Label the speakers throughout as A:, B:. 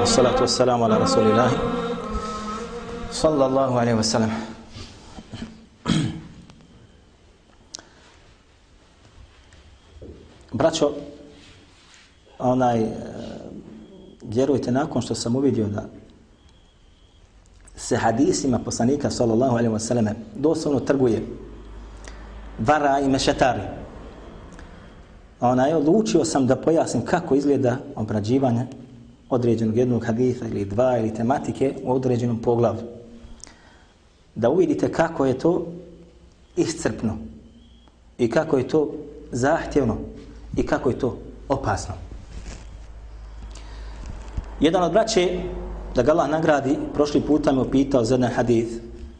A: والصلاة والسلام على رسول الله. صلى الله عليه وسلم. Braćo, onaj, e, vjerujte, nakon što sam uvidio da se hadisima poslanika, sallallahu alaihi wasallam, doslovno trguje vara i mešetari, onaj, odlučio sam da pojasnim kako izgleda obrađivanje određenog jednog haditha ili dva ili tematike u određenom poglavlju. Da uvidite kako je to iscrpno i kako je to zahtjevno i kako je to opasno. Jedan od braće, da ga Allah nagradi, prošli puta me upitao za jedan hadith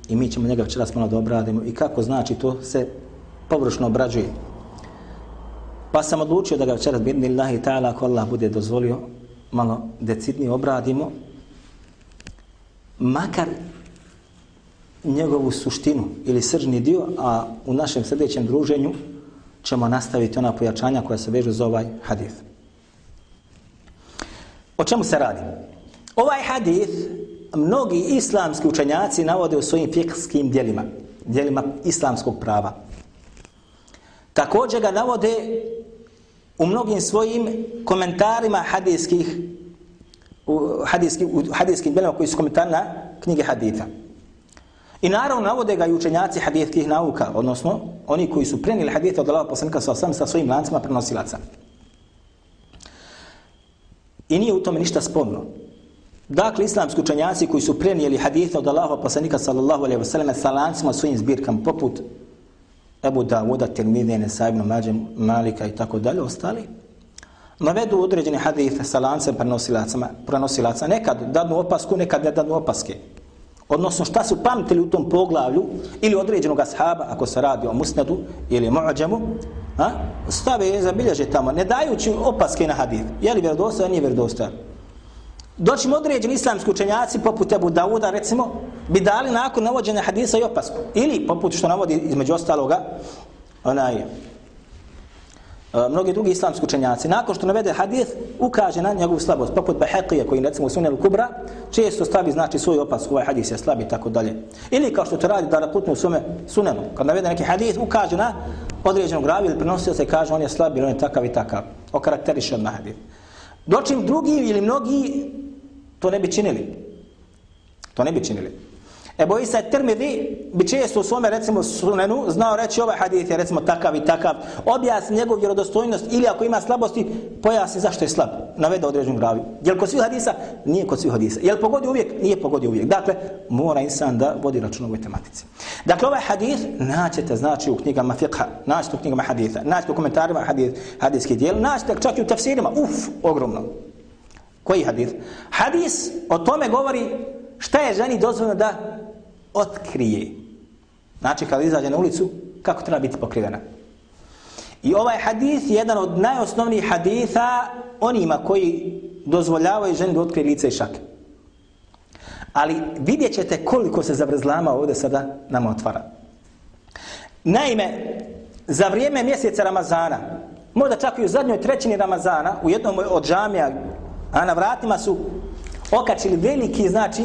A: i mi ćemo njega večeras malo da obradimo i kako znači to se površno obrađuje. Pa sam odlučio da ga večeras, bidnillahi ta'ala, ako Allah bude dozvolio, malo decidnije obradimo, makar njegovu suštinu ili sržni dio, a u našem sljedećem druženju ćemo nastaviti ona pojačanja koja se vežu za ovaj hadith. O čemu se radi? Ovaj hadith mnogi islamski učenjaci navode u svojim fikskim dijelima, dijelima islamskog prava. Također ga navode u mnogim svojim komentarima hadijskih u hadijskim, u hadijskim dijelima koji su komentari na knjige haditha. I naravno navode ga i učenjaci hadijskih nauka, odnosno oni koji su prenijeli hadijete od Allaha poslanika sa osam sa svojim lancima prenosilaca. I nije u tome ništa sporno. Dakle, islamski učenjaci koji su prenijeli hadijete od Allaha poslanika sallallahu alaihi wasallam sa lancima svojim zbirkam poput Ebu Dawuda, Tirmidije, Nesajbno, Mađem, Malika i tako dalje, ostali, navedu određene hadijete sa lancem prenosilaca, nekad dadnu opasku, nekad ne dadnu opaske. Odnosno šta su pamtili u tom poglavlju ili određenog ashaba, ako se radi o musnadu ili mu'ađemu, a, stave i zabilježe tamo, ne dajući opaske na hadith. Je li vjerodostojan, nije vjerodostojan. Doći mu određeni islamski učenjaci, poput Ebu Dauda, recimo, bi dali nakon navođenja hadisa i opasku. Ili, poput što navodi između ostaloga, onaj, mnogi drugi islamski učenjaci, nakon što navede hadis, ukaže na njegovu slabost. Poput Behekije, koji recimo u Sunjelu Kubra, često stavi, znači, svoj opasku, ovaj hadis je slab i tako dalje. Ili kao što to radi da raputnu u Sunelu, kad navede neki hadis, ukaže na određenog ravi ili prenosio se kaže on je slab ili on je takav i takav. Okarakteriše odmah hadis. Dočim drugi ili mnogi To ne bi činili. To ne bi činili. Ebu Isa Tirmidhi bi često u svome, recimo, sunenu znao reći ovaj hadith je, recimo, takav i takav. Objasni njegov vjerodostojnost ili ako ima slabosti, pojasni zašto je slab. Navede određenu gravi. Jel kod svih hadisa? Nije kod svih hadisa. Jel pogodi uvijek? Nije pogodi uvijek. Dakle, mora insan da vodi račun u ovoj tematici. Dakle, ovaj hadith naćete, znači, u knjigama fiqha, naćete u knjigama haditha, naćete u komentarima hadith, hadijskih dijel, naćete čak i u tafsirima. Uf, ogromno. Koji hadis? Hadis o tome govori šta je ženi dozvoljeno da otkrije. Znači, kada izađe na ulicu, kako treba biti pokrivena. I ovaj hadis je jedan od najosnovnijih haditha onima koji dozvoljavaju ženi da otkrije lice i šake. Ali vidjet ćete koliko se zavrzlama ovdje sada nama otvara. Naime, za vrijeme mjeseca Ramazana, možda čak i u zadnjoj trećini Ramazana, u jednom od džamija A na vratima su okačili veliki, znači,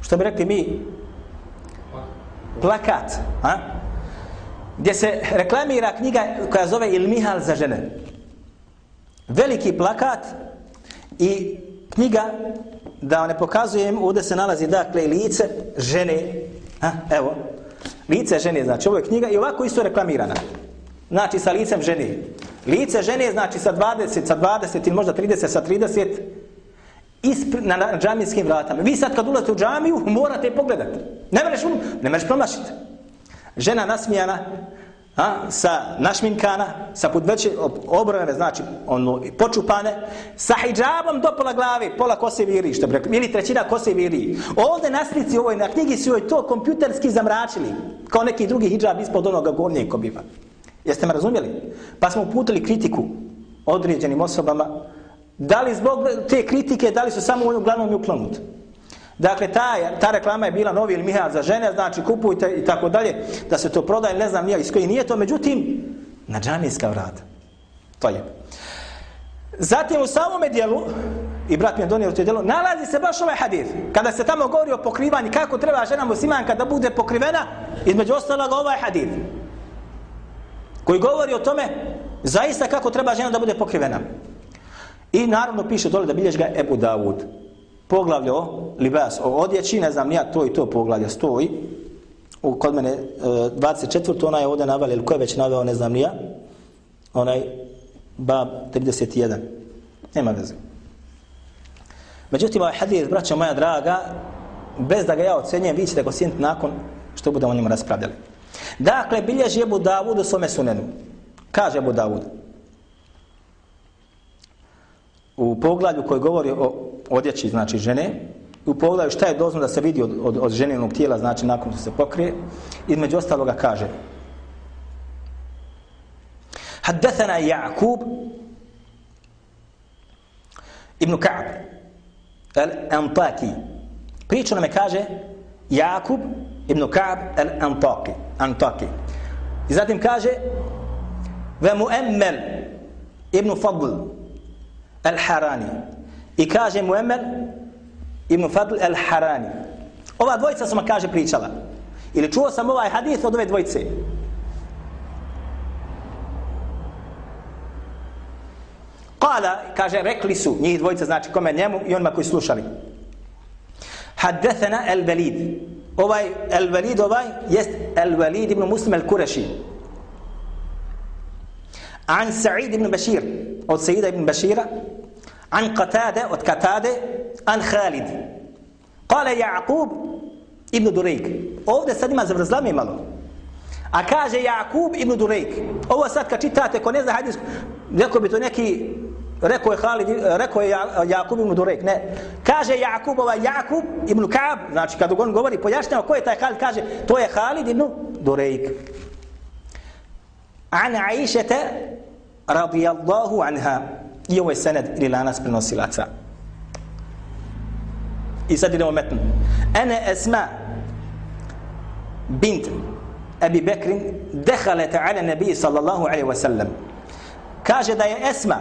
A: što bi rekli mi, plakat, a? gdje se reklamira knjiga koja zove Il Mihal za žene. Veliki plakat i knjiga, da ne pokazujem, ovdje se nalazi, dakle, lice žene, a? evo, lice žene, znači, ovo je knjiga i ovako isto reklamirana. Znači, sa licem žene. Lice žene znači sa 20, sa 20 ili možda 30, sa 30 ispr na, na džamijskim vratama. Vi sad kad ulazite u džamiju, morate pogledati. Ne mereš, um, ne mereš promašiti. Žena nasmijana, a, sa našminkana, sa podveće obrane, znači ono, počupane, sa hijabom do pola glave, pola kose viri, što bi rekli, ili trećina kose viri. Ovde na slici ovoj, na knjigi su joj to kompjuterski zamračili, kao neki drugi hijab ispod onoga gornjeg kobiva. Jeste me razumjeli? Pa smo uputili kritiku određenim osobama, da li zbog te kritike, da li su samo uglavnom uklonut? Dakle, ta, ta reklama je bila novi ili mihal za žene, znači kupujte i tako dalje, da se to prodaje, ne znam nije iz koji nije to, međutim, na džanijska vrata. To je. Zatim u samom dijelu, i brat mi je donio u to dijelo, nalazi se baš ovaj hadith. Kada se tamo govori o pokrivanju, kako treba žena muslimanka da bude pokrivena, između ostalog ovaj hadith. Koji govori o tome, zaista kako treba žena da bude pokrivena. I naravno piše dole da bilješ ga Ebu Davud poglavlje o libas, o odjeći, ne znam, ja to i to poglavlje stoji, u, kod mene e, 24. ona je ovdje navela, ili ko je već naveo, ne znam, nija, onaj bab 31. Nema veze. Međutim, ovaj hadis, braćo moja draga, bez da ga ja ocenjem, vi ćete ga osjetiti nakon što budemo o njemu raspravljali. Dakle, bilježi Ebu Davud u svome sunenu. Kaže Ebu Davud. U poglavlju koje govori o odjeći, znači žene, u poglavlju šta je dozno da se vidi od, od, od ženinog tijela, znači nakon što se pokrije, između ostaloga kaže Haddathana Jakub ibn Ka'b al-Antaki. Priča nam je kaže Jakub ibn Ka'b al-Antaki Antaki. I zatim kaže ve mu'emmel ibn Fadl al-Harani I kaže mu Emel ibn Fadl Al-Harani. Ova dvojica sam kaže pričala. Ili čuo sam ovaj hadith od ove dvojice. Kala, kaže, rekli su njih dvojica, znači kome njemu i onima koji slušali. Haddethena el-Velid. Ovaj el-Velid ovaj jest el-Velid ibn Muslim el-Kureši. An Sa'id ibn Bashir. Od Sa'ida ibn Bashira. عن قتادة وقتادة عن خالد قال يعقوب ابن دريك ovdje sad ima zavrzlame malo a kaže Jakub ibn Durejk ovo sad kad čitate ko ne zna hadis rekao bi to neki rekao je Halid rekao je Jakub ibn Durejk ne kaže Jakub ovaj Jakub ibn Kaab znači kad on govori pojašnjava ko je taj Halid kaže to je Halid ibn Durejk An Aisha radijallahu anha I ovo je sened ili lanas prenosilaca. I sad idemo metnu. Ene esma bint Abi Bekrin dehalete ala nebiji sallallahu alaihi wasallam. Kaže da je Esma,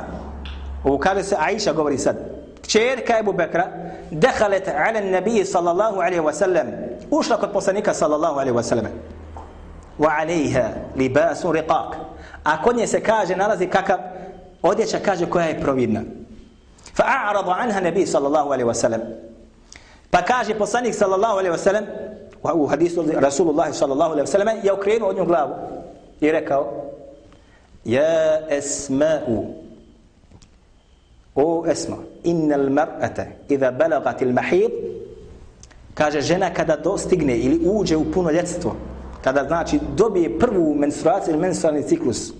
A: ovo kaže se Aisha govori sad, čerka Ebu Bekra, dehalete ala nebiji sallallahu alaihi wasallam, ušla kod poslanika sallallahu alaihi wasallam. وعليها لباس رقاق. Ako nje se kaže nalazi kakav odjeća kaže koja je فأعرض عنها النبي صلى الله عليه وسلم. فكاجي بوسانيك صلى الله عليه وسلم وهو حديث رسول الله صلى الله عليه وسلم يا اوكرين اونيو غلاو يركاو يا اسماء أو اسماء ان المراه اذا بلغت المحيض كاجا جنا كدا دوستيغني الي اوجه و بونو ليتستو kada znači dobije prvu menstruaciju ili menstrualni ciklus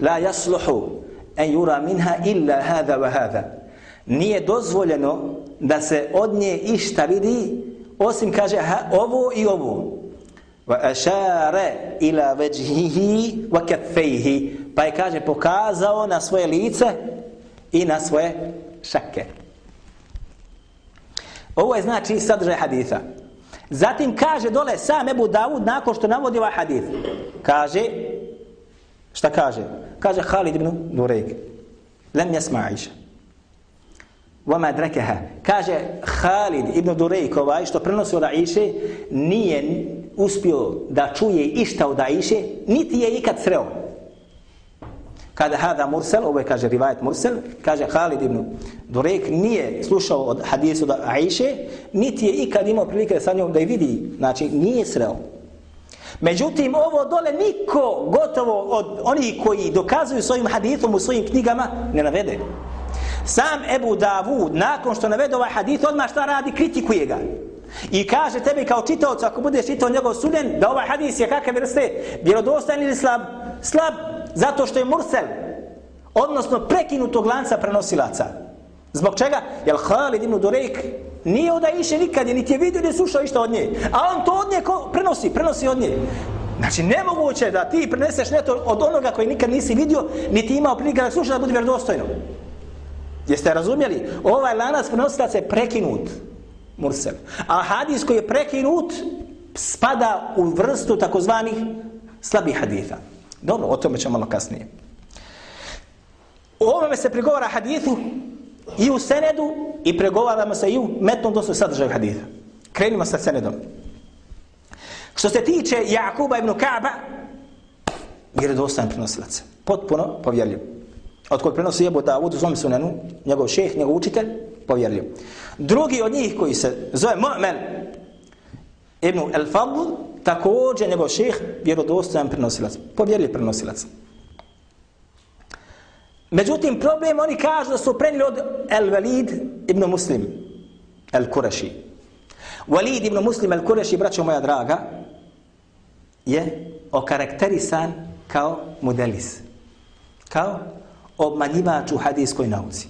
A: la yasluhu en yura minha illa hada wa hada. Nije dozvoljeno da se od nje išta vidi, osim kaže ha, ovo i ovo. Wa ashara ila wajhihi wa kaffayhi. Pa je kaže pokazao na svoje lice i na svoje šake. Ovo je znači sadržaj haditha. Zatim kaže dole sam Ebu Davud nakon što navodi ovaj hadith. Kaže, šta kaže? Kaže Khalid ibn Nurejk. Lem jasma Aisha. Vama drekeha. Kaže Khalid ibn Durejk ovaj što prenosi od Aisha nije uspio da čuje išta od Aisha niti je ikad sreo. Kada hada Mursel, ovo je kaže rivajet Mursel, kaže Halid ibn Durek nije slušao od hadisu od Aisha, niti je ikad imao prilike sa njom da je vidi, znači nije sreo. Međutim, ovo dole niko gotovo od onih koji dokazuju svojim hadithom u svojim knjigama ne navede. Sam Ebu Davud, nakon što navede ovaj hadith, odmah šta radi, kritikuje ga. I kaže tebi kao čitaocu, ako budeš čitao njegov sunen, da ovaj hadis je kakve vrste, vjerodostan ili slab? Slab, zato što je mursel, odnosno prekinutog lanca prenosilaca. Zbog čega? Jer Halid ibn Durejk nije oda iše nikad, niti je vidio, ni slušao išta od nje. A on to od nje prenosi, prenosi od nje. Znači, nemoguće da ti preneseš nešto od onoga koji nikad nisi vidio, niti imao prilike da sluša da bude vjerodostojno. Jeste razumjeli? Ovaj lanac prenosilaca je prekinut. Mursel. A hadis koji je prekinut spada u vrstu takozvanih slabih haditha. Dobro, o tome ćemo malo kasnije. U ovome se pregovara hadithu i u senedu i pregovaramo se i u metnom dosu sadržaju haditha. Krenimo sa senedom. Što se tiče Jakuba ibn Kaaba, jer je dostan prenosilac. Potpuno povjerljiv. Od kojeg prenosi Jebu Davud u svome sunenu, njegov šeh, njegov učitelj, povjerljiv. Drugi od njih koji se zove Mu'men ibn al-Fadl, također njegov šeh, vjerodostojan prenosilac. Povjerljiv prenosilac. Međutim, problem oni kažu da su prenili od al-Walid ibn Muslim, al-Kuraši. Walid ibn Muslim al-Kuraši, braćo moja draga, je okarakterisan kao modelis. Kao obmanjivač u hadijskoj nauci.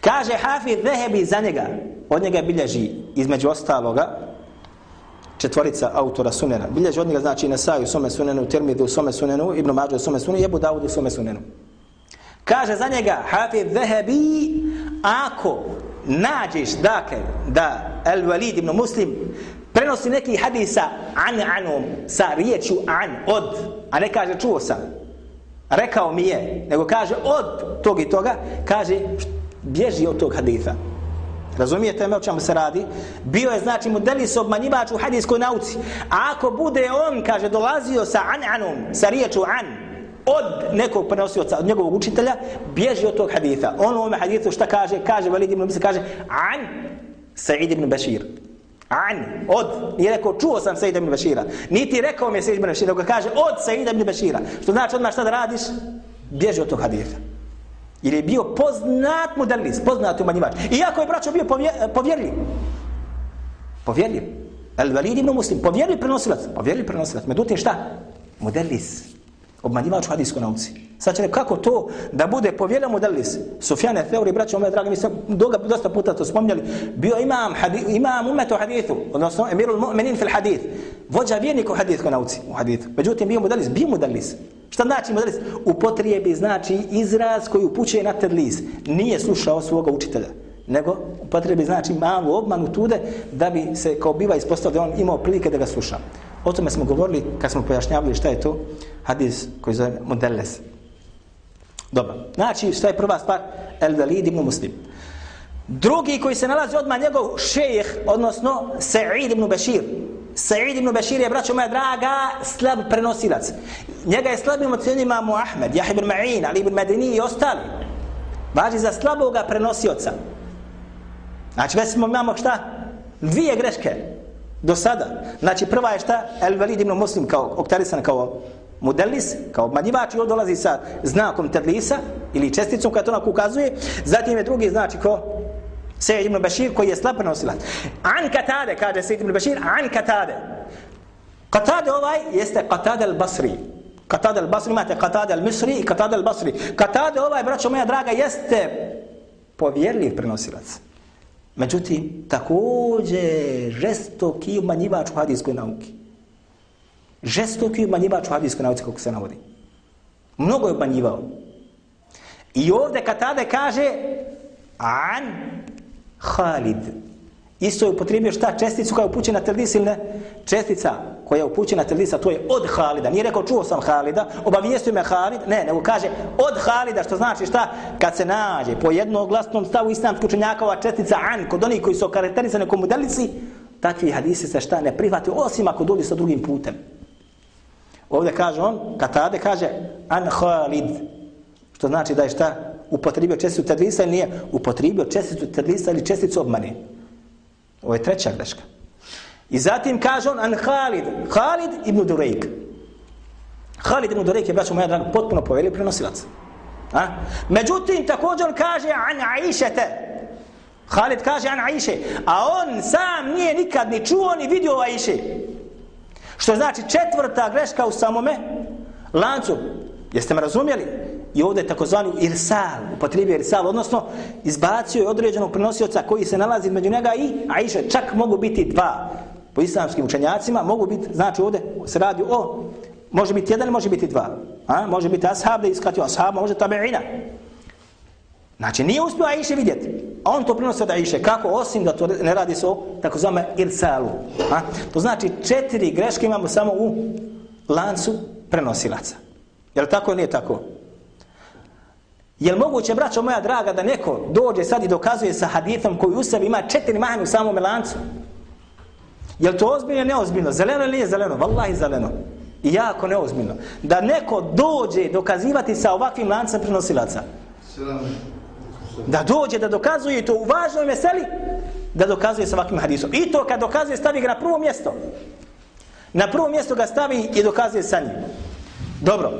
A: Kaže Hafid Zehebi za njega, od njega bilježi između ostaloga, četvorica autora sunena. Bilježi od njega znači Nesaj u svome sunenu, Tirmidhi u svome sunenu, Ibn Mađu u svome sunenu, Jebu Davud u svome sunenu. Kaže za njega Hafiz Vehebi, ako nađeš, dakle, da El Walid ibn Muslim prenosi neki hadisa an anum sa riječu an, od, a ne kaže čuo sam, rekao mi je, nego kaže od tog i toga, kaže bježi od tog haditha. Razumijete me o čemu se radi? Bio je znači modelis obmanjivač u hadijskoj nauci. A ako bude on, kaže, dolazio sa an'anom, sa riječu an, od nekog prenosioca, od njegovog učitelja, bježi od tog haditha. On u ovome hadithu šta kaže? Kaže, Valid ibn Bisa, kaže, an Sa'id ibn Bashir. An, od, nije rekao, čuo sam Sa'id ibn Bashira. Niti rekao mi je Sa'id ibn Bashira, nego kaže, od Sa'id ibn Bashira. Što znači odmah šta da radiš? Bježi od tog haditha. Jer je bio poznat modelis, poznat umanjivač. Iako je braćo bio povjerljiv. Povjerljiv. Al-Walid ibn Muslim, povjerljiv prenosilac. Povjerljiv prenosilac. Međutim šta? Modelis obmanjivač u hadijskoj nauci. Sad će kako to da bude povjeran modelis. Sufjane Theori, braćo moje dragi, mi smo doga, dosta puta to spomnjali, bio imam, hadi, imam umet u hadithu, odnosno emirul mu'minin fil hadith. Vođa vjernik u hadijskoj nauci, u hadithu. Međutim, bio modelis, bio modelis. Šta znači modelis? U potrijebi znači izraz koji upućuje na tedlis. Nije slušao svoga učitelja nego potrebi znači malu obmanu tude da bi se kao biva ispostavio da on imao prilike da ga sluša. O tome smo govorili kad smo pojašnjavali šta je to hadis koji zove Modeles. Dobro. Znači, šta je prva stvar? El Velid ibn Muslim. Drugi koji se nalazi odmah njegov šejih, odnosno Sa'id ibn Bashir. Sa'id ibn Bashir je, braćo moja draga, slab prenosilac. Njega je slabim ocenio imamo Ahmed, Jah ibn Ma'in, Ali ibn Medini i ostali. Važi za slaboga prenosioca. Znači, već smo imamo šta? Dvije greške do sada. Znači prva je šta? El Velid ibn Muslim kao oktarisan kao Mudelis, kao obmanjivač i on dolazi sa znakom tedlisa ili česticom koja to onako ukazuje. Zatim je drugi znači ko Sejid ibn Bashir koji je slab prenosilac. An Katade, kaže Sejid ibn Bashir, An Katade. Katade ovaj jeste Katade al-Basri. Katade al-Basri, imate Katade al-Misri i Katade al-Basri. Katade ovaj, braćo moja draga, jeste povjerljiv prenosilac. Međutim, također žestoki umanjivač u hadijskoj nauki. Žestoki obmanjivač u hadijskoj nauci, kako se navodi. Mnogo je obmanjivao. I ovdje Katade kaže An Khalid. Isto je upotrijebio šta česticu koja je upućena trdis ili ne? Čestica koja je upućena trdisa, to je od Halida. Nije rekao čuo sam Halida, obavijestio me Halid, ne, nego kaže od Halida, što znači šta? Kad se nađe po jednoglasnom stavu islamskog učenjaka ova čestica an, kod onih koji su karakterizane kao takvi hadisi se šta ne prihvati, osim ako dođe sa drugim putem. Ovdje kaže on, Katade kaže an Khalid, što znači da je šta? Upotrebio česticu tedlisa ili nije? Upotrebio česticu tedlisa ili česticu obmane. Ovo je treća greška. I zatim kaže on an Khalid, Khalid ibn Durejk. Khalid ibn Durejk je, braćo moja draga, potpuno poveli prenosilac. A? Međutim, također on kaže an Aishete. Khalid kaže an Aiše, a on sam nije nikad ni čuo ni vidio Aiše. Što znači četvrta greška u samome lancu. Jeste me razumjeli? I ovdje je takozvani irsal, upotrijebio irsal, odnosno izbacio je određenog prenosioca koji se nalazi među njega i Aisha. Čak mogu biti dva po islamskim učenjacima, mogu biti, znači ovdje se radi o, može biti jedan, može biti dva. A? Može biti ashab da iskratio ashab, može tabeina. Znači nije uspio Aisha vidjeti. A on to prinosi od Aisha. Kako? Osim da to ne radi se o takozvame irsalu. A? To znači četiri greške imamo samo u lancu prenosilaca. Je li tako ili nije tako? Je li moguće, braćo moja draga, da neko dođe sad i dokazuje sa hadithom koji u sebi ima četiri mahane u samom lancu? Je li to ozbiljno ili neozbiljno? Zeleno ili nije zeleno? Wallahi zeleno. I jako neozbiljno. Da neko dođe dokazivati sa ovakvim lancem prenosilaca. Da dođe da dokazuje to u važnoj meseli, da dokazuje sa ovakvim hadisom. I to kad dokazuje stavi ga na prvo mjesto. Na prvo mjesto ga stavi i dokazuje sa njim. Dobro.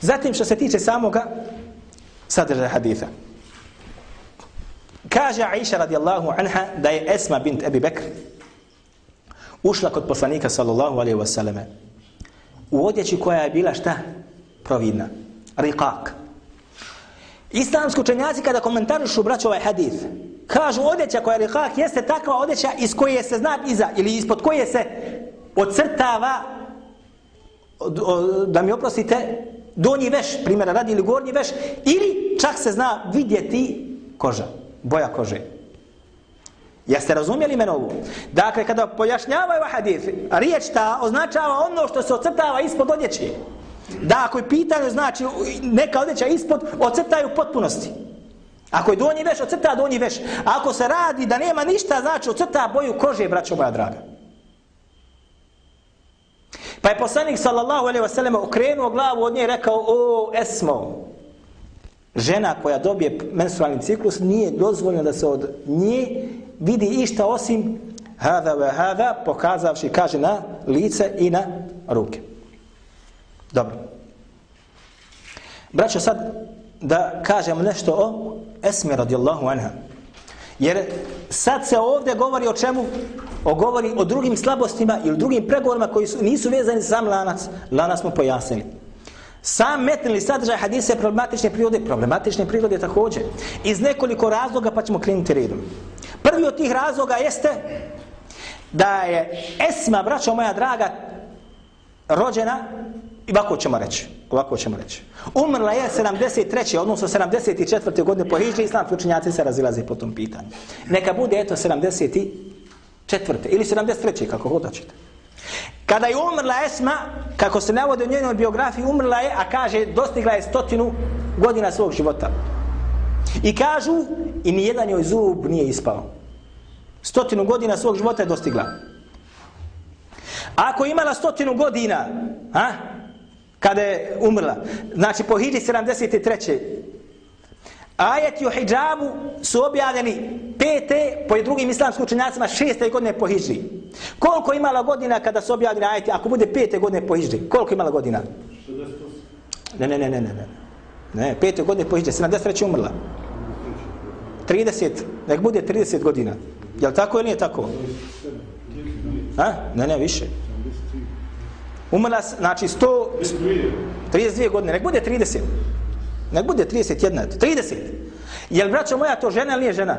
A: Zatim što se tiče samoga sadržaja haditha. Kaže Aisha radijallahu anha da je Esma bint Ebi Bekr ušla kod poslanika sallallahu alaihi wasallam u odjeći koja je bila šta? Providna. Rikak. Islamski učenjaci kada komentarišu braću ovaj hadith, kažu odjeća koja je lihak jeste takva odjeća iz koje se zna iza ili ispod koje se ocrtava da mi oprostite donji veš, primjera radi ili gornji veš ili čak se zna vidjeti koža, boja kože. Jeste razumjeli mene ovo? Dakle, kada pojašnjavaju ovaj hadith, riječ ta označava ono što se ocrtava ispod odjeće. Da, ako je pitanje, znači neka odjeća ispod, ocrtaju potpunosti. Ako je donji veš, ocrta donji veš. Ako se radi da nema ništa, znači ocrta boju kože, braćo moja draga. Pa je poslanik sallallahu alaihi wa sallam okrenuo glavu od nje i rekao, o Esmo, žena koja dobije menstrualni ciklus, nije dozvoljeno da se od nje vidi išta osim hada ve hada, pokazavši, kaže, na lice i na ruke. Dobro. Braćo, sad da kažem nešto o Esmi radijallahu anha. Jer sad se ovdje govori o čemu? O govori o drugim slabostima ili drugim pregovorima koji su, nisu vezani sam lanac. Lanac smo pojasnili. Sam metnili sadržaj hadise problematične prirode, problematične prirode također. Iz nekoliko razloga pa ćemo krenuti redom. Prvi od tih razloga jeste da je Esma, braćo moja draga, rođena, i ovako ćemo reći, ovako ćemo reći. Umrla je 73. odnosno 74. godine po Hidži, islamski učenjaci se razilaze po tom pitanju. Neka bude eto 74. ili 73. kako god hoćete. Kada je umrla Esma, kako se navode u njenoj biografiji, umrla je, a kaže, dostigla je stotinu godina svog života. I kažu, i nijedan joj zub nije ispao. Stotinu godina svog života je dostigla. Ako je imala stotinu godina, a, kada je umrla, znači po hijri 73. Ajeti o hijabu su objavljeni pete, po drugim islamskim učenjacima, šeste godine po hijri. Koliko imala godina kada su objavljeni ajeti, ako bude pete godine po hijri? Koliko imala godina? Ne, ne, ne, ne, ne. ne. Ne, pete godine po hijri, 73. umrla. 30, nek bude 30 godina. Je li tako ili nije tako? A? Ne, ne, više. Umrla, znači 100, 32 godine, nek bude 30. Nek bude 31, 30. Jel, braćo moja to žena ili nije žena?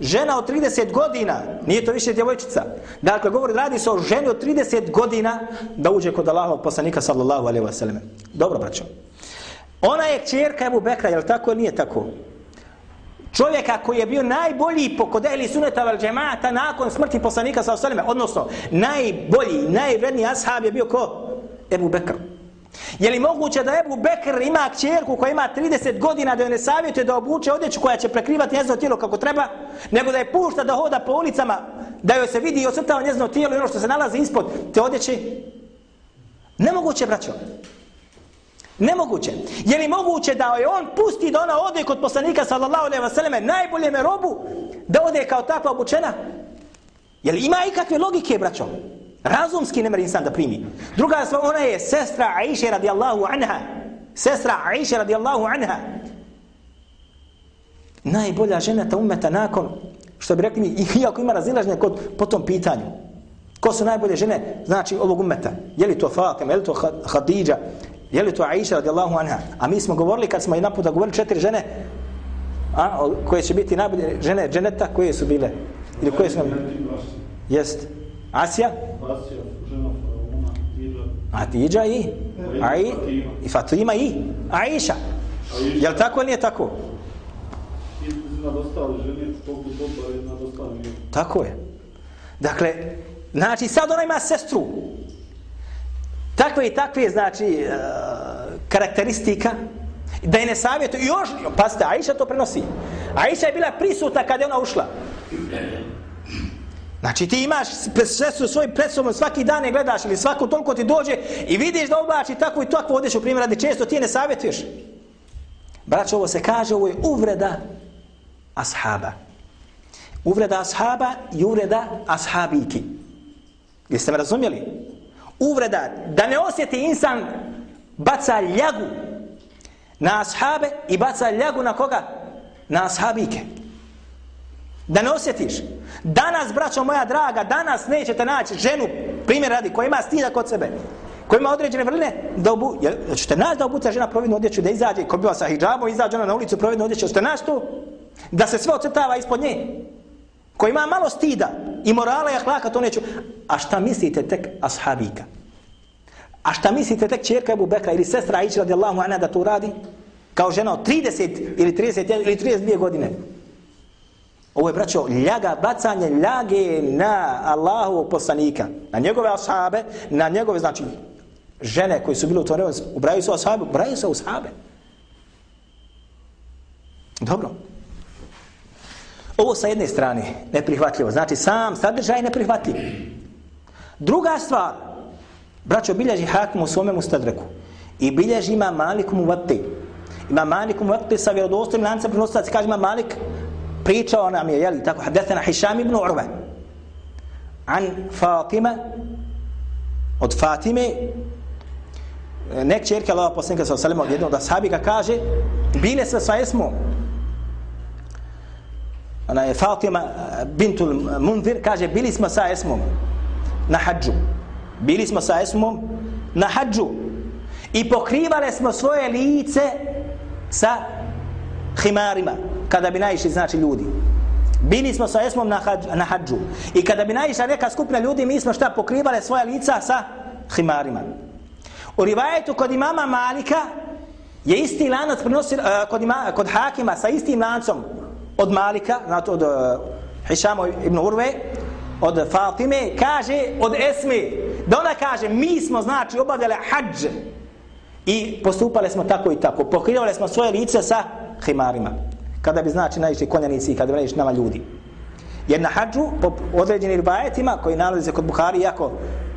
A: Žena od 30 godina, nije to više djevojčica. Dakle, govori, radi se o ženi od 30 godina da uđe kod Allahov poslanika sallallahu alaihi wa sallam. Dobro, braćo. Ona je čerka Ebu Bekra, jel tako ili nije tako? Čovjeka koji je bio najbolji po kodeli suneta val džemata nakon smrti poslanika sa osaleme, odnosno najbolji, najvredniji ashab je bio ko? Ebu Bekr. Je li moguće da Ebu Bekr ima kćerku koja ima 30 godina da joj ne savjetuje da obuče odjeću koja će prekrivati njezno tijelo kako treba, nego da je pušta da hoda po ulicama, da joj se vidi i osrtava njezno tijelo i ono što se nalazi ispod te odjeće? Nemoguće, braćo. Nemoguće. Je li moguće da je on pusti da ona ode kod poslanika sallallahu alejhi ve selleme najbolje me robu da ode kao takva obučena? Je li ima ikakve logike, braćo? Razumski ne mre insan da primi. Druga stvar, ona je sestra Aisha radijallahu anha. Sestra Aisha radijallahu anha. Najbolja žena ta umeta nakon Što bi rekli mi, iako ima razilaženje kod, po tom pitanju. Ko su najbolje žene, znači, ovog umeta? Je li to Fatima, je li to Hadidža, je li to Aisha radijallahu anha? A mi smo govorili, kad smo jedan puta govorili četiri žene, a, koje će biti najbolje žene dženeta, koje su bile? Ili koje su nam... Jest. Asija?
B: Asija, žena Faraona,
A: Atidža i? Ai, I Fatima i? Aisha. Je li tako ili nije tako? Tako je. Dakle, znači sad ona ima sestru. Takve i takve, znači, e, karakteristika, da je ne savjetuje, još, pazite, Aisha to prenosi. Aisha je bila prisutna kada je ona ušla. Znači ti imaš sestru svoj pred sobom, svaki dan je gledaš ili svaku toliko ti dođe i vidiš da oblači tako i tako odeš u primjer radi često ti ne savjetuješ. Braćo, ovo se kaže, ovo je uvreda ashaba. Uvreda ashaba i uvreda ashabiki. Jeste me razumjeli? Uvreda, da ne osjeti insan baca ljagu na ashabe i baca ljagu na koga? Na ashabike. Da ne osjetiš. Danas, braćo moja draga, danas nećete naći ženu, primjer radi, koja ima stida kod sebe, koja ima određene vrline, da obu, jel, ćete naći da obuca žena providnu odjeću, da izađe, ko bila sa hijabom, izađe ona na ulicu providnu odjeću, ćete naći tu? Da se sve ocrtava ispod nje. Ko ima malo stida i morala i ahlaka, to neću. A šta mislite tek ashabika? A šta mislite tek čerka Ebu Bekra ili sestra Aisha radijallahu anha da to radi? Kao žena od 30 ili 30 ili 32 godine. Ovo je, braćo, ljaga, bacanje ljage na Allahovog poslanika, na njegove ashabe, na njegove, znači, žene koji su bile u tom vremenu, ubraju su ashabe, ubraju su ashabe. Dobro. Ovo sa jedne strane neprihvatljivo, znači sam sadržaj neprihvatljiv. Druga stvar, braćo, bilježi hakim u svome mustadreku i bilježi ima malik mu vati. Ima malik mu vati sa vjerodostojnim lancem prenosilac, kaže ima malik, pričao nam je, jeli, tako, hadethena Hišam ibn Urve, an Fatima, od Fatime, nek čerke Allah poslanika sa osalima od jednog da sahabi ga kaže, bile sve sa esmom, ona je Fatima bintul Munzir, kaže, bili smo sa esmom na hađu. Bili smo sa esmom na hađu. I pokrivale smo svoje lice sa himarima kada bi naišli znači ljudi. Bili smo sa esmom na, hađ, na hađu. I kada bi naišla neka skupna ljudi, mi smo šta pokrivale svoja lica sa himarima. U rivajetu kod imama Malika je isti lanac prenosi, uh, kod, ima, kod Hakima sa istim lancom od Malika, znači od uh, ibn Urve, od Fatime, kaže od Esme, da ona kaže, mi smo znači obavljali hađ i postupali smo tako i tako, pokrivali smo svoje lice sa himarima kada bi znači najviše konjanici kada bi najviše nama ljudi. Jer na hađu, po određenim ribajetima koji nalazi se kod Buhari, jako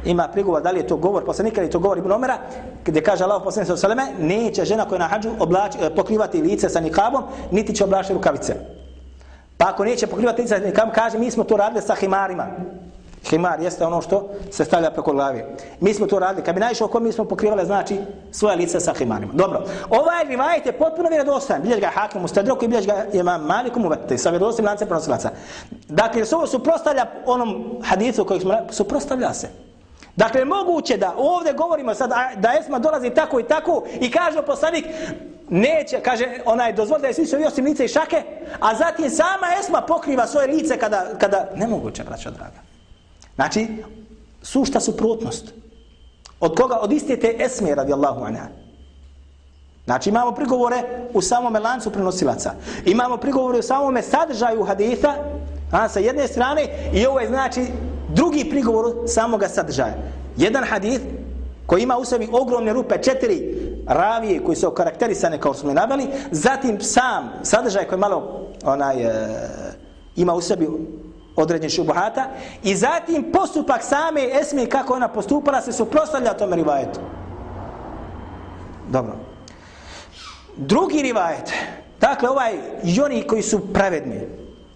A: ima prigovor da li je to govor poslanika ili to govor Ibn Omera, gdje kaže Allah poslanik sa Saleme, neće žena koja na hađu oblači, eh, pokrivati lice sa nikabom, niti će oblačiti rukavice. Pa ako neće pokrivati lica, kam kaže mi smo to radili sa himarima. Himar jeste ono što se stavlja preko glave. Mi smo to radili. Kad bi naišao ko mi smo pokrivali, znači, svoje lice sa himarima. Dobro. Ovaj rivajet je potpuno vjerodostan. Bilješ ga hakim u stedroku i bilješ ga imam malikom u vete. Sa vjerodostim lancem prenosilaca. Dakle, se ovo suprostavlja onom hadicu kojeg smo suprostavlja se. Dakle, moguće da ovdje govorimo sad da Esma dolazi tako i tako i kaže poslanik neće, kaže, ona je dozvolila da je svi osim lice i šake, a zatim sama Esma pokriva svoje lice kada, kada nemoguće, braća draga. Znači, sušta suprotnost. Od koga? Od iste te esme, radijallahu anha. Znači, imamo prigovore u samome lancu prenosilaca. Imamo prigovore u samome sadržaju haditha, a, sa jedne strane, i ovo je, znači, drugi prigovor samoga sadržaja. Jedan hadith koji ima u sebi ogromne rupe, četiri ravije koji su okarakterisane kao smo nabali, zatim sam sadržaj koji malo onaj, e, ima u sebi određen šubuhata i zatim postupak same Esme kako ona postupala se suprostavlja tome rivajetu. Dobro. Drugi rivajet, dakle ovaj i oni koji su pravedni,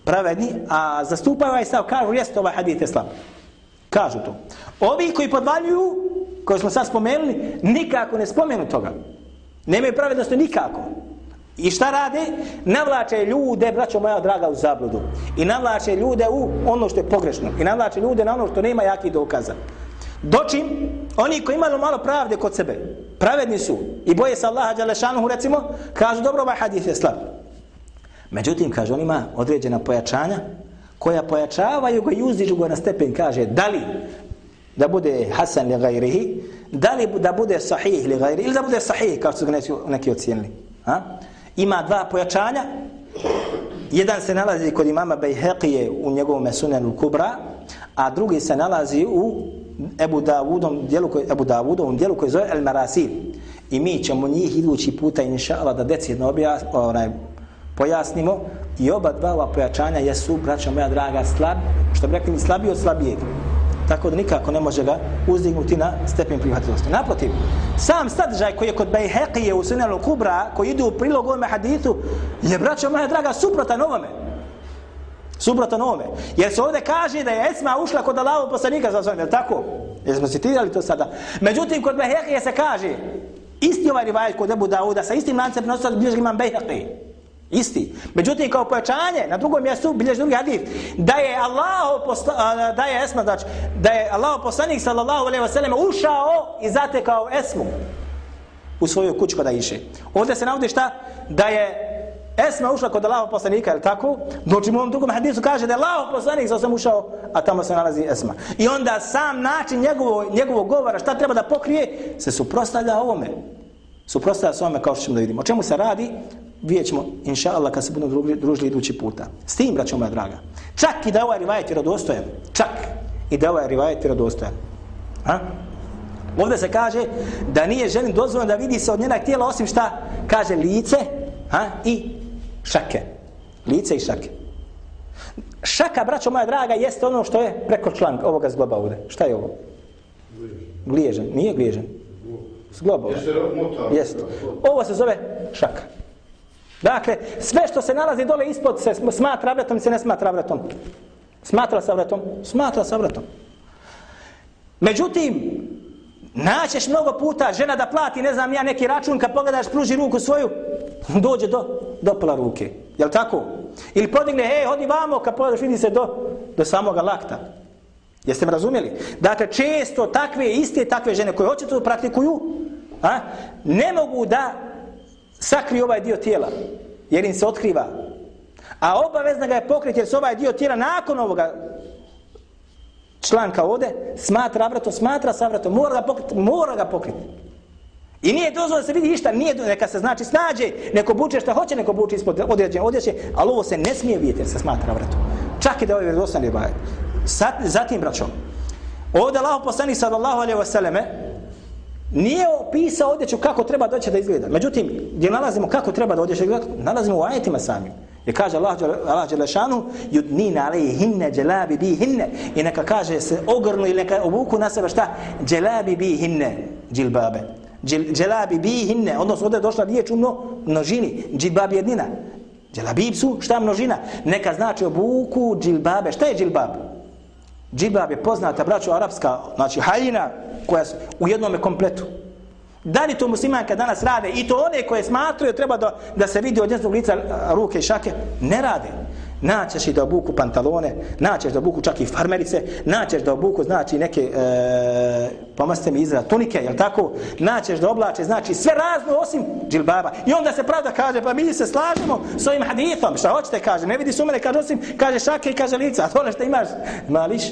A: pravedni, a zastupaju ovaj stav, kažu, jeste ovaj hadith je slab. Kažu to. Ovi koji podvaljuju, koje smo sad spomenuli, nikako ne spomenu toga. Nemaju pravednosti nikako. I šta rade? Navlače ljude, braćo moja draga, u zabludu. I navlače ljude u ono što je pogrešno. I navlače ljude na ono što nema jakih dokaza. Dočim, oni koji imaju malo pravde kod sebe, pravedni su i boje se Allaha Đalešanuhu, recimo, kažu, dobro, ovaj hadith je slab. Međutim, kaže, on ima određena pojačanja, koja pojačavaju ga i uzdižu ga na stepen, kaže, da li da bude Hasan li gajrihi, da li da bude sahih li gajrihi, ili da bude sahih, kao su ga neki, neki ocijenili. Ha? Ima dva pojačanja, jedan se nalazi kod imama Bejheqije u njegovom sunenu Kubra, a drugi se nalazi u Ebu Davudom dijelu koji Ebu Davudom dijelu koji zove El Marasil. I mi ćemo njih idući puta inša Allah da decidno objas, onaj, pojasnimo i oba dva ova pojačanja jesu, braćo moja draga, slab, što bi rekli mi slabiji od slabijeg. Tako da nikako ne može ga uzdignuti na stepen prihvatljivosti. Naprotiv, sam sadržaj koji je kod Bejheqije u Sunanu Kubra, koji ide u prilog ovome hadithu, je, braćo moja draga, suprotan ovome. Suprotan ovome. Jer se ovdje kaže da je Esma ušla kod Allahovog poslanika za svojim, je tako? Jer smo citirali to sada. Međutim, kod Bejheqije se kaže, isti ovaj rivajet kod Ebu Dauda, sa istim lancem prenosila bilježi imam Bejheqije. Isti. Međutim, kao pojačanje, na drugom mjestu bilježi drugi hadif, da je Allah da je Esma, znači, da je Allah poslanik sallallahu alaihi wa sallam ušao i zatekao Esmu u svoju kuću kada iše. Ovdje se navodi šta? Da je Esma ušla kod Allahov poslanika, je li tako? Doći u ovom drugom hadisu kaže da je Allahov poslanik sa ušao, a tamo se nalazi Esma. I onda sam način njegovo, njegovog govora, šta treba da pokrije, se suprostavlja ovome. Suprostavlja se ovome kao što ćemo da vidimo. O čemu se radi? Vidjet ćemo, inša Allah, kad se budemo družili idući puta. S tim, braćo moja draga. Čak i da ovaj rivajet je. Čak i da ovaj rivajet je. Ha? Ovdje se kaže da nije ženi dozvoljeno da vidi se od njenog tijela osim šta kaže lice ha? i šake. Lice i šake. Šaka, braćo moja draga, jeste ono što je preko članka ovoga zgloba ovdje. Šta je ovo? Gliježan. Nije gliježan. Zgloba ovdje. Jeste. Ovo se zove šaka. Dakle, sve što se nalazi dole ispod se smatra vratom se ne smatra vratom. Smatra se vratom? Smatra se vratom. Međutim, naćeš mnogo puta žena da plati, ne znam ja, neki račun, kad pogledaš, pruži ruku svoju, dođe do, do pola ruke. Jel tako? Ili podigne, hej, hodi vamo, kad pogledaš, vidi se do, do samoga lakta. Jeste me razumjeli? Dakle, često takve, iste takve žene koje hoće to praktikuju, a, ne mogu da sakri ovaj dio tijela, jer im se otkriva. A obavezna ga je pokriti, jer se ovaj dio tijela nakon ovoga članka ovde smatra avratom, smatra sa vratom, mora ga pokriti, mora ga pokriti. I nije dozvoljeno da se vidi ništa, nije neka se znači snađe, neko buče šta hoće, neko buče ispod određene odjeće, ali ovo se ne smije vidjeti jer se smatra vratom. Čak i da ovaj vjerodosan je bajet. Zatim, braćom, ovdje Allah poslani sallallahu alaihi wa sallame, nije opisao odjeću kako treba doći da izgleda. Međutim, gdje nalazimo kako treba da odjeća izgleda, nalazimo u ajetima samim. Je kaže Allah, Allah Đelešanu, judnina alaihi hinne, djelabi bi hinne. I neka kaže se ogrnu ili neka obuku na sebe šta? Dželabi bi hinne, džilbabe. Dželabi bi hinne, odnosno ovdje je došla riječ u množini, džilbab jednina. Dželabib su, šta množina? Neka znači obuku džilbabe. Šta je džilbab? Džilbab je poznata, braćo, arapska, znači haljina, koja su u jednom kompletu. Da li to muslimanka danas rade i to one koje smatruju treba da, da se vidi od njenog lica ruke i šake, ne rade. Naćeš i da obuku pantalone, naćeš da obuku čak i farmerice, naćeš da obuku znači neke, e, pomaste mi izraz, tunike, jel tako? Naćeš da oblače, znači sve razno osim džilbaba. I onda se pravda kaže, pa mi se slažemo s ovim hadithom, šta hoćete kaže, ne vidi su mene, kaže osim, kaže šake i kaže lica, a to ono što imaš, mališ,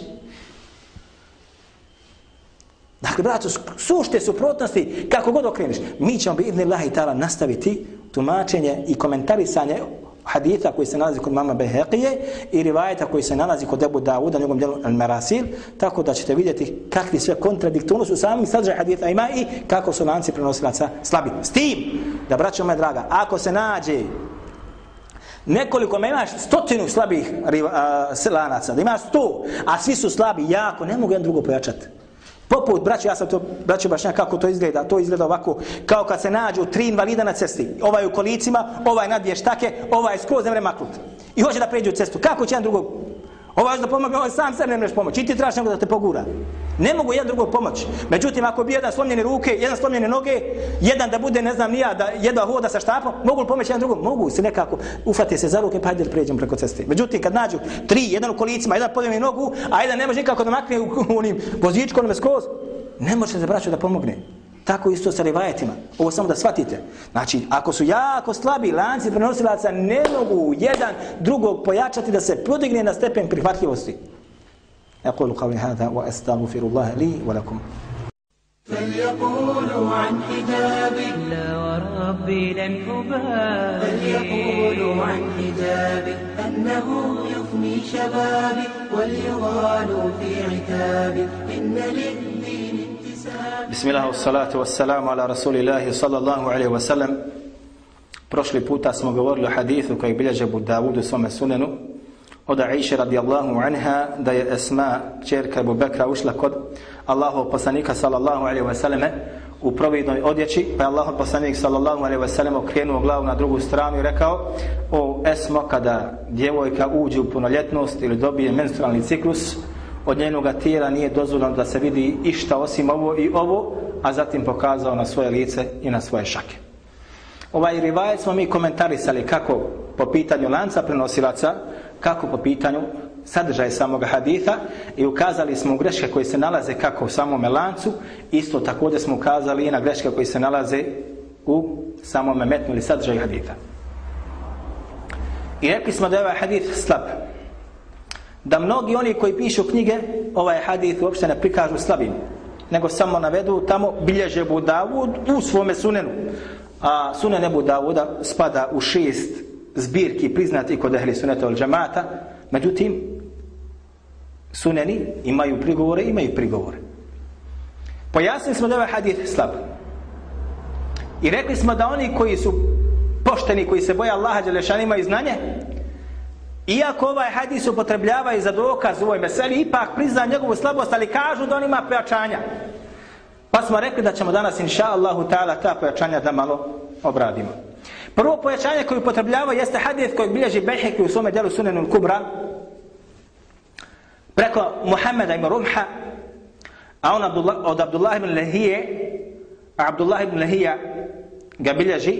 A: Dakle, braćo, sušte suprotnosti, kako god okreniš, mi ćemo bi idne lahi ta'ala nastaviti tumačenje i komentarisanje haditha koji se nalazi kod mama Behekije i rivajeta koji se nalazi kod Ebu Dawuda, njegovom djelu Al-Marasil, tako da ćete vidjeti kakvi sve kontradiktorno su sami sadržaj haditha ima i kako su lanci prenosilaca slabi. S tim, da braćo moja draga, ako se nađe nekoliko, me imaš stotinu slabih lanaca, da imaš sto, a svi su slabi, jako, ne mogu jedan drugo pojačati. Poput, braće, ja sam to, braće Bašnja, kako to izgleda? To izgleda ovako, kao kad se nađu tri invalida na cesti. Ovaj u kolicima, ovaj nadvije štake, ovaj skroz ne maknut. I hoće da pređu cestu. Kako će jedan drugog? Ovaj da pomogne, ovaj sam se ne mreš pomoći. I ti trebaš nego da te pogura. Ne mogu jedan drugog pomoći. Međutim, ako bi jedan slomljene ruke, jedan slomljene noge, jedan da bude, ne znam, nija, da jedva hoda sa štapom, mogu li pomoći jedan drugom? Mogu se nekako, ufati se za ruke, pa hajde da pređemo preko ceste. Međutim, kad nađu tri, jedan u kolicima, jedan podijemi nogu, a jedan ne može nikako da makne u, onim vozičkom skroz, ne može se braću da pomogne. Tako isto sa rivajetima. Ovo samo da shvatite. Znači, ako su jako slabi lanci prenosilaca, ne mogu jedan drugog pojačati da se podigne na stepen prihvatljivosti. أقول قولي هذا وأستغفر الله لي ولكم.
C: فليقولوا عن حجابي لا وربي لن أبالي. فليقولوا عن حجابي أنه يفني شبابي وليغالوا في عتابي إن للدين انتسابي
A: بسم الله والصلاة والسلام على رسول الله صلى الله عليه وسلم. Prošli puta smo govorili o hadithu koji bilježe Budavudu u svome sunenu. Od Aisha radijallahu anha da je Esma, čerka Ebu Bekra, ušla kod Allahov poslanika sallallahu alaihi wasallam u providnoj odjeći, pa je Allahov poslanik sallallahu alaihi wasallam okrenuo glavu na drugu stranu i rekao o Esmo, kada djevojka uđe u punoljetnost ili dobije menstrualni ciklus, od njenog tijela nije dozvoljeno da se vidi išta osim ovo i ovo, a zatim pokazao na svoje lice i na svoje šake. Ovaj rivajet smo mi komentarisali kako po pitanju lanca prenosilaca, kako po pitanju sadržaja samog haditha i ukazali smo greške koje se nalaze kako u samom lancu, isto također smo ukazali i na greške koje se nalaze u samom metnu ili sadržaju haditha. I rekli smo da je ovaj hadith slab. Da mnogi oni koji pišu knjige, ovaj hadith uopšte ne prikažu slabim, nego samo navedu tamo bilježe Budavud u svome sunenu. A sunen Ebu Davuda spada u šest zbirki priznati kod ehli suneta od džamata, međutim, suneni imaju prigovore, imaju prigovore. Pojasnili smo da ovaj hadith slab. I rekli smo da oni koji su pošteni, koji se boje Allaha Đelešan imaju znanje, iako ovaj hadith upotrebljavaju za dokaz u ovoj meseli, ipak prizna njegovu slabost, ali kažu da on ima pojačanja. Pa smo rekli da ćemo danas, inša Allahu ta'ala, ta pojačanja da malo obradimo. Prvo pojačanje koje upotrebljava jeste hadith koji bilježi Bejheki u svome delu Sunanu Kubra preko Muhammeda ibn Rumha a on Abdullah, od Abdullah ibn Lahije a Abdullah ibn Lahija ga bilježi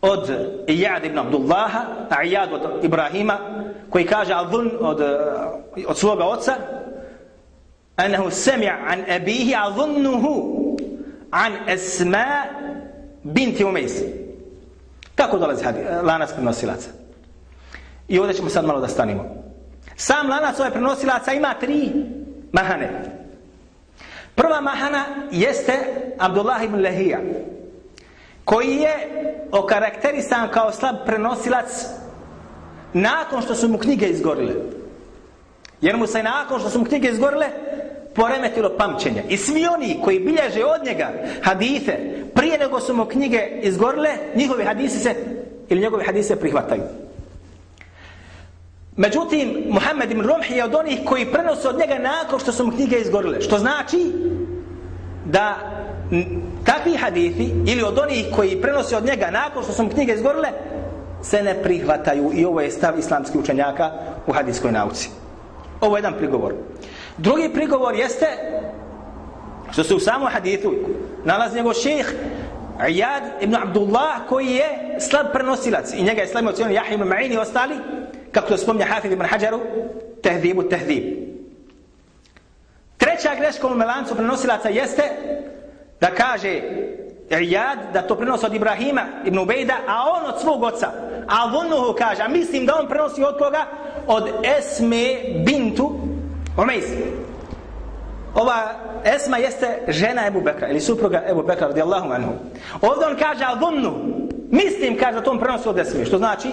A: od Iyad ibn Abdullaha a Iyad od Ibrahima koji kaže Adun od, od svoga oca أنه سمع عن أبيه أظنه عن أسماء binti Umejs. Kako dolazi hadis, e, lanac prenosilaca? I ovdje ćemo sad malo da stanimo. Sam lanac ovaj prenosilaca ima tri mahane. Prva mahana jeste Abdullah ibn Lahija, koji je okarakterisan kao slab prenosilac nakon što su mu knjige izgorile. Jer mu se nakon što su mu knjige izgorile, poremetilo pamćenje. I svi oni koji bilježe od njega hadise, prije nego su mu knjige izgorile, njihovi hadisi se, ili njegovi hadise prihvataju. Međutim, Muhammed ibn Rumhi je od onih koji prenose od njega nakon što su mu knjige izgorile. Što znači da takvi hadisi, ili od onih koji prenose od njega nakon što su mu knjige izgorile, se ne prihvataju. I ovo je stav islamskih učenjaka u hadijskoj nauci. Ovo je jedan prigovor. Drugi prigovor jeste što se u samom hadithu nalazi njegov šejh Iyad ibn Abdullah koji je slab prenosilac i njega je slab ocenio Jahja ibn Ma'in i ostali kako to spomnja Hafid ibn Hajaru tehdibu tehdib. Treća greška u melancu prenosilaca jeste da kaže Iyad da to prenosi od Ibrahima ibn Ubejda a on od svog oca. A vonuhu kaže a mislim da on prenosi od koga? Od Esme bintu Umejs. Ova Esma jeste žena Ebu Bekra ili supruga Ebu Bekra radijallahu anhu. Ovdje on kaže adunnu. Mislim kaže da tom prenosu od Esmi. Što znači?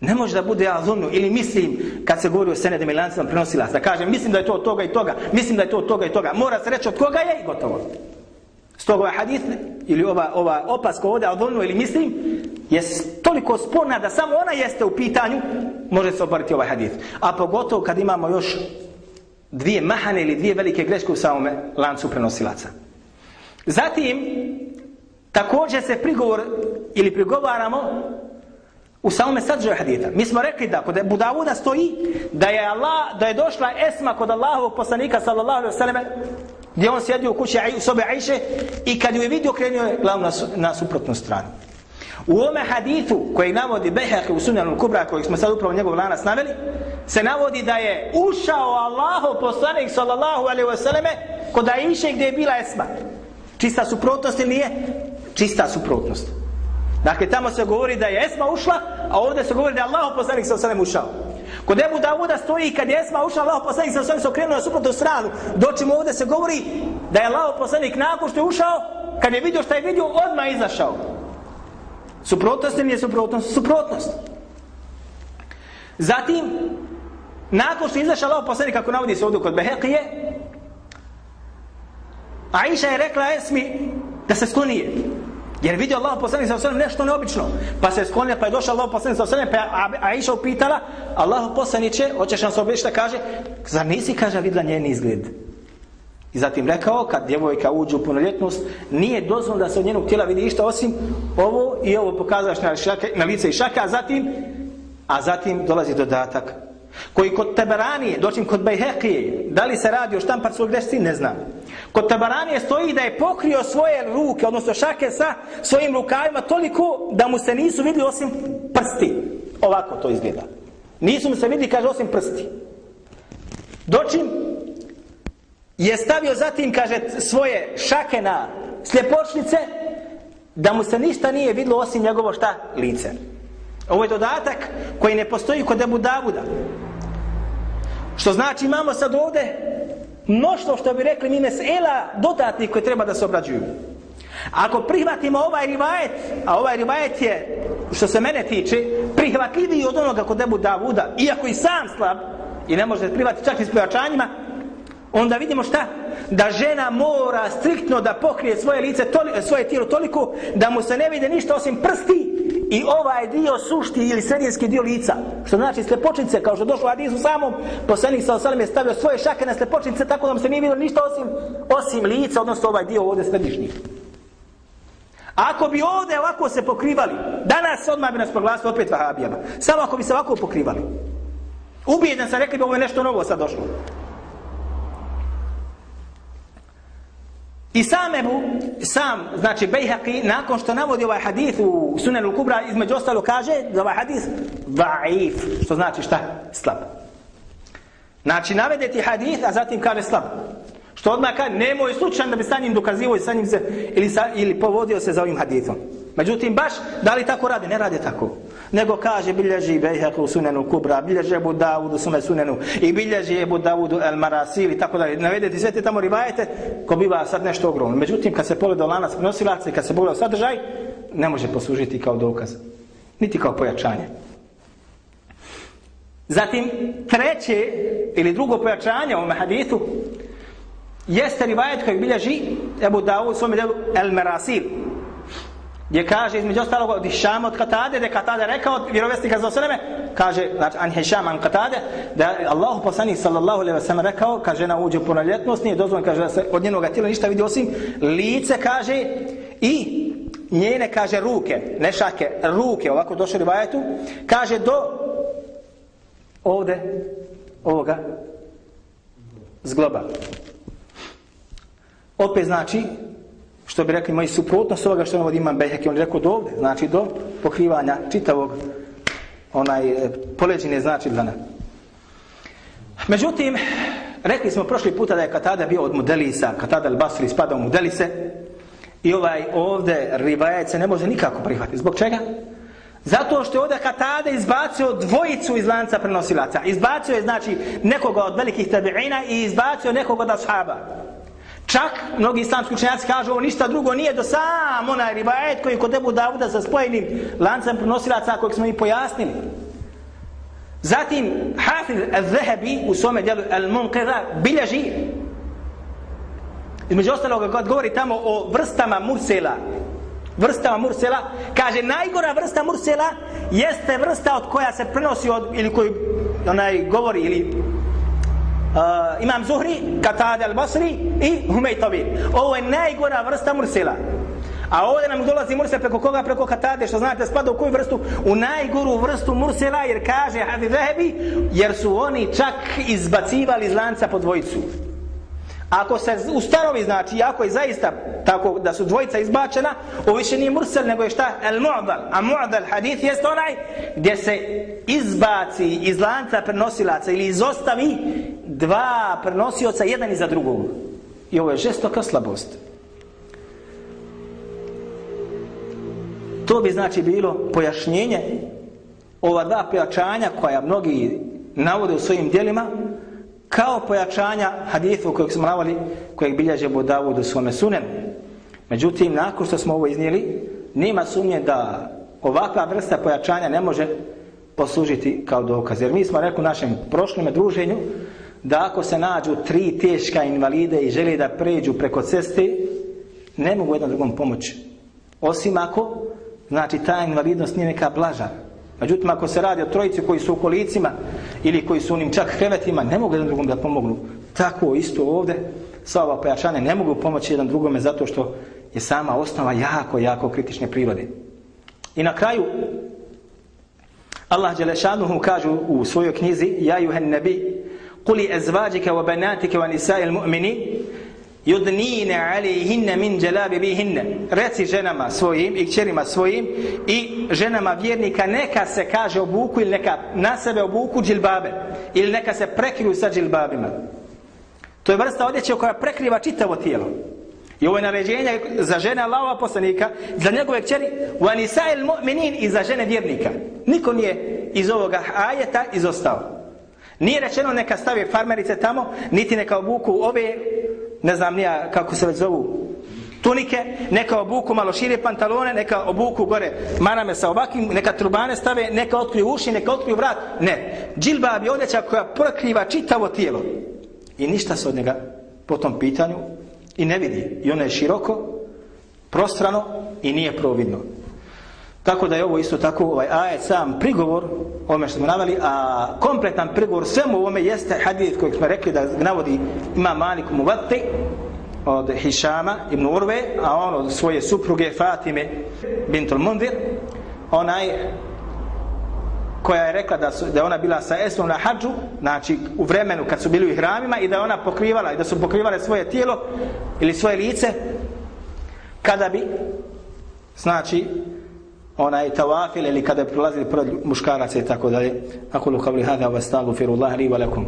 A: Ne može da bude adunnu ili mislim kad se govori o senedim i lancima prenosila. Da kaže mislim da je to od toga i toga. Mislim da je to od toga i toga. Mora se reći od koga je i gotovo. Stoga ovaj hadith ili ova, ova opaska ovdje adunnu ili mislim je toliko sporna da samo ona jeste u pitanju može se obariti ovaj hadith. A pogotovo kad imamo još dvije mahane ili dvije velike greške u samome lancu prenosilaca. Zatim, također se prigovor ili prigovaramo u samome sadržaju hadita. Mi smo rekli da kod Ebu Davuda stoji da je Allah, da je došla Esma kod Allahovog poslanika sallallahu alaihi wasallam gdje on sjedio u kući u sobe Aisha i kad ju je vidio krenio je glavu na, na suprotnu stranu. U ome hadithu koji navodi Behek u Sunjanu Kubra koji smo sad upravo njegov lanas naveli se navodi da je ušao Allahov poslanik sallallahu alaihi wasallam kod Aisha gdje je bila Esma. Čista suprotnost ili nije? Čista suprotnost. Dakle, tamo se govori da je Esma ušla, a ovdje se govori da je Allah poslanik sa osanem ušao. Kod Ebu Davuda stoji kad je Esma ušla, Allah poslanik sa osanem se okrenuo na suprotnu stranu. Dočim ovdje se govori da je Allah poslanik nakon što je ušao, kad je vidio što je vidio, odmah izašao. Suprotnost ili suprotnost? Suprotnost. Zatim, nakon što je izašao Allah poslanik, kako navodi se ovdje kod Behekije, Aisha je rekla Esmi da se sklonije. Jer vidio Allah poslanik sa osanem nešto neobično. Pa se sklonio, pa je došao Allah poslanik sa osanem, pa je Aisha upitala, Allah poslaniće, hoćeš nam se oblišta, kaže, zar nisi, kaže, vidla njen izgled? I zatim rekao, kad djevojka uđe u punoljetnost, nije dozvoljeno da se od njenog tijela vidi išta osim ovo i ovo pokazaš na, šake, na lice i šaka, a zatim, a zatim dolazi dodatak koji kod Tabaranije, doćim kod Bejhekije, da li se radi o štampar svog desci, ne znam. Kod Tabaranije stoji da je pokrio svoje ruke, odnosno šake sa svojim rukavima toliko da mu se nisu vidjeli osim prsti. Ovako to izgleda. Nisu mu se vidjeli, kaže, osim prsti. Doćim je stavio zatim, kaže, svoje šake na sljepočnice, da mu se ništa nije vidlo osim njegovo šta? Lice. Ovo je dodatak koji ne postoji kod Ebu Davuda. Što znači imamo sad ovde mnoštvo što bi rekli mi mesela dodatnih koje treba da se obrađuju. Ako prihvatimo ovaj rivajet, a ovaj rivajet je, što se mene tiče, prihvatljiviji od onoga kod Ebu Davuda, iako i sam slab, i ne može prihvatiti čak i s pojačanjima, onda vidimo šta? Da žena mora striktno da pokrije svoje lice, toli, e, svoje tijelo toliko da mu se ne vide ništa osim prsti i ovaj dio sušti ili sredinski dio lica. Što znači slepočnice, kao što došlo u Adisu samom, poslanik sa osalim je stavio svoje šake na slepočnice tako da mu se nije vidio ništa osim, osim lica, odnosno ovaj dio ovdje središnji. Ako bi ovdje ovako se pokrivali, danas odmah bi nas proglasili opet vahabijama. Samo ako bi se ovako pokrivali. Ubijedan sam, rekli bi ovo je nešto novo sad došlo. I sam Ebu, sam, znači Bejhaqi, nakon što navodi ovaj hadith u Sunanu Kubra, između ostalo kaže da ovaj hadith da'if, što znači šta? Slab. Znači navede ti hadith, a zatim kaže slab. Što odmah kaže, nemoj slučajno da bi sa njim dokazivo i sa njim se, ili, sa, ili povodio se za ovim hadithom. Međutim, baš, da li tako radi? Ne radi tako. Nego kaže, bilježi Bejhaq u sunenu Kubra, bilježi Ebu Dawudu sume sunenu i bilježi Ebu Dawudu El Marasil, tako dalje. Navedete sve te tamo rivajete, ko biva sad nešto ogromno. Međutim, kad se pogleda lanac prenosilaca i kad se pogleda sadržaj, ne može poslužiti kao dokaz. Niti kao pojačanje. Zatim, treće ili drugo pojačanje u ovom hadithu, jeste rivajet koji bilježi Ebu Dawud u svome delu El Marasil gdje kaže između ostalog od Hišama od Katade, da je Katade rekao od vjerovestnika za osreme, kaže, znači, an Hišama an Katade, da je Allah poslanih sallallahu alaihi wa sallam rekao, kaže, žena uđe u punoljetnost, nije dozvoljeno, kaže, da se od njenog tijela ništa vidi osim lice, kaže, i njene, kaže, ruke, ne šake, ruke, ovako došli u rivajetu, kaže, do ovde, ovoga, zgloba. Opet znači, što bi rekli moji suprotnost ovoga što navodi imam Bejhek, on je rekao do ovde, znači do pokrivanja čitavog onaj e, poleđine znači dlana. Međutim, rekli smo prošli puta da je Katada bio od Mudelisa, Katada al-Basri spada u Mudelise, i ovaj ovde rivajet se ne može nikako prihvatiti. Zbog čega? Zato što je ovdje Katada izbacio dvojicu iz lanca prenosilaca. Izbacio je znači nekoga od velikih tabi'ina i izbacio nekoga od ashaba. Čak mnogi islamski učenjaci kažu ovo ništa drugo nije do sam onaj ribajet koji kod Ebu Davuda sa spojenim lancem prenosilaca kojeg smo i pojasnili. Zatim Hafiz al-Zahabi u svome djelu Al-Munqidha bilježi između ostaloga kad govori tamo o vrstama mursela vrstama mursela kaže najgora vrsta mursela jeste vrsta od koja se prenosi od, ili koji onaj govori ili uh, Imam Zuhri, Katade al-Basri i Humejtovi. Ovo je najgora vrsta mursila. A ovdje nam dolazi mursel preko koga? Preko katade, što znate, spada u koju vrstu? U najgoru vrstu mursela, jer kaže Hadi Zahebi, jer su oni čak izbacivali iz lanca po dvojicu. Ako se ustanovi, znači, ako je zaista tako da su dvojica izbačena, ovo više nije mursel, nego je šta? El mu'dal. A mu'dal hadith jest onaj gdje se izbaci iz lanca prenosilaca ili izostavi dva prenosioca, jedan iza drugog. I ovo je žestoka slabost. To bi znači bilo pojašnjenje ova dva pojačanja koja mnogi navode u svojim dijelima kao pojačanja hadithu kojeg smo navali kojeg bilježe Budavud u svome sunem. Međutim, nakon što smo ovo iznijeli, nema sumnje da ovakva vrsta pojačanja ne može poslužiti kao dokaz. Jer mi smo rekli u našem prošlom druženju da ako se nađu tri teška invalide i žele da pređu preko ceste, ne mogu jednom drugom pomoći. Osim ako, znači ta invalidnost nije neka blaža. Međutim, ako se radi o trojici koji su u kolicima ili koji su unim čak krevetima, ne mogu jedan drugom da pomognu. Tako isto ovdje, sva ova pojačanja ne mogu pomoći jedan drugome zato što je sama osnova jako, jako kritične prirode. I na kraju, Allah Đelešanuhu kaže u svojoj knjizi, Ja juhen nebi, Kuli ezvađike wa banatike wa nisa'il yudnine alejhinne min reci ženama svojim i kćerima svojim i ženama vjernika neka se kaže obuku ili neka na sebe obuku džilbabe ili neka se prekriju sa džilbabima. To je vrsta odjeće koja prekriva čitavo tijelo. I ovo je naređenje za žene Allahova poslanika za njegove kćeri u anisa'il mu'minin i za žene vjernika. Niko nije iz ovoga ajeta izostao nije rečeno neka stave farmerice tamo niti neka obuku ove ne znam nija kako se već zovu tunike, neka obuku malo šire pantalone, neka obuku gore marame sa ovakvim, neka trubane stave, neka otkriju uši, neka otkriju vrat. Ne. Džilbab je odjeća koja prokriva čitavo tijelo. I ništa se od njega po tom pitanju i ne vidi. I ono je široko, prostrano i nije providno. Tako da je ovo isto tako ovaj ajet sam prigovor ome što smo navali, a kompletan prigovor svemu ovome jeste hadith kojeg smo rekli da navodi ima Malik Muvatti od Hišama ibn Urve, a on od svoje supruge Fatime bintul Mundir, onaj koja je rekla da, su, da ona bila sa Esmom na hađu, znači u vremenu kad su bili u hramima i da ona pokrivala i da su pokrivale svoje tijelo ili svoje lice, kada bi, znači, onaj tawafil ili kada prolazi pored muškaraca i tako dalje. Akulu kavli hada vas tagu li valakum.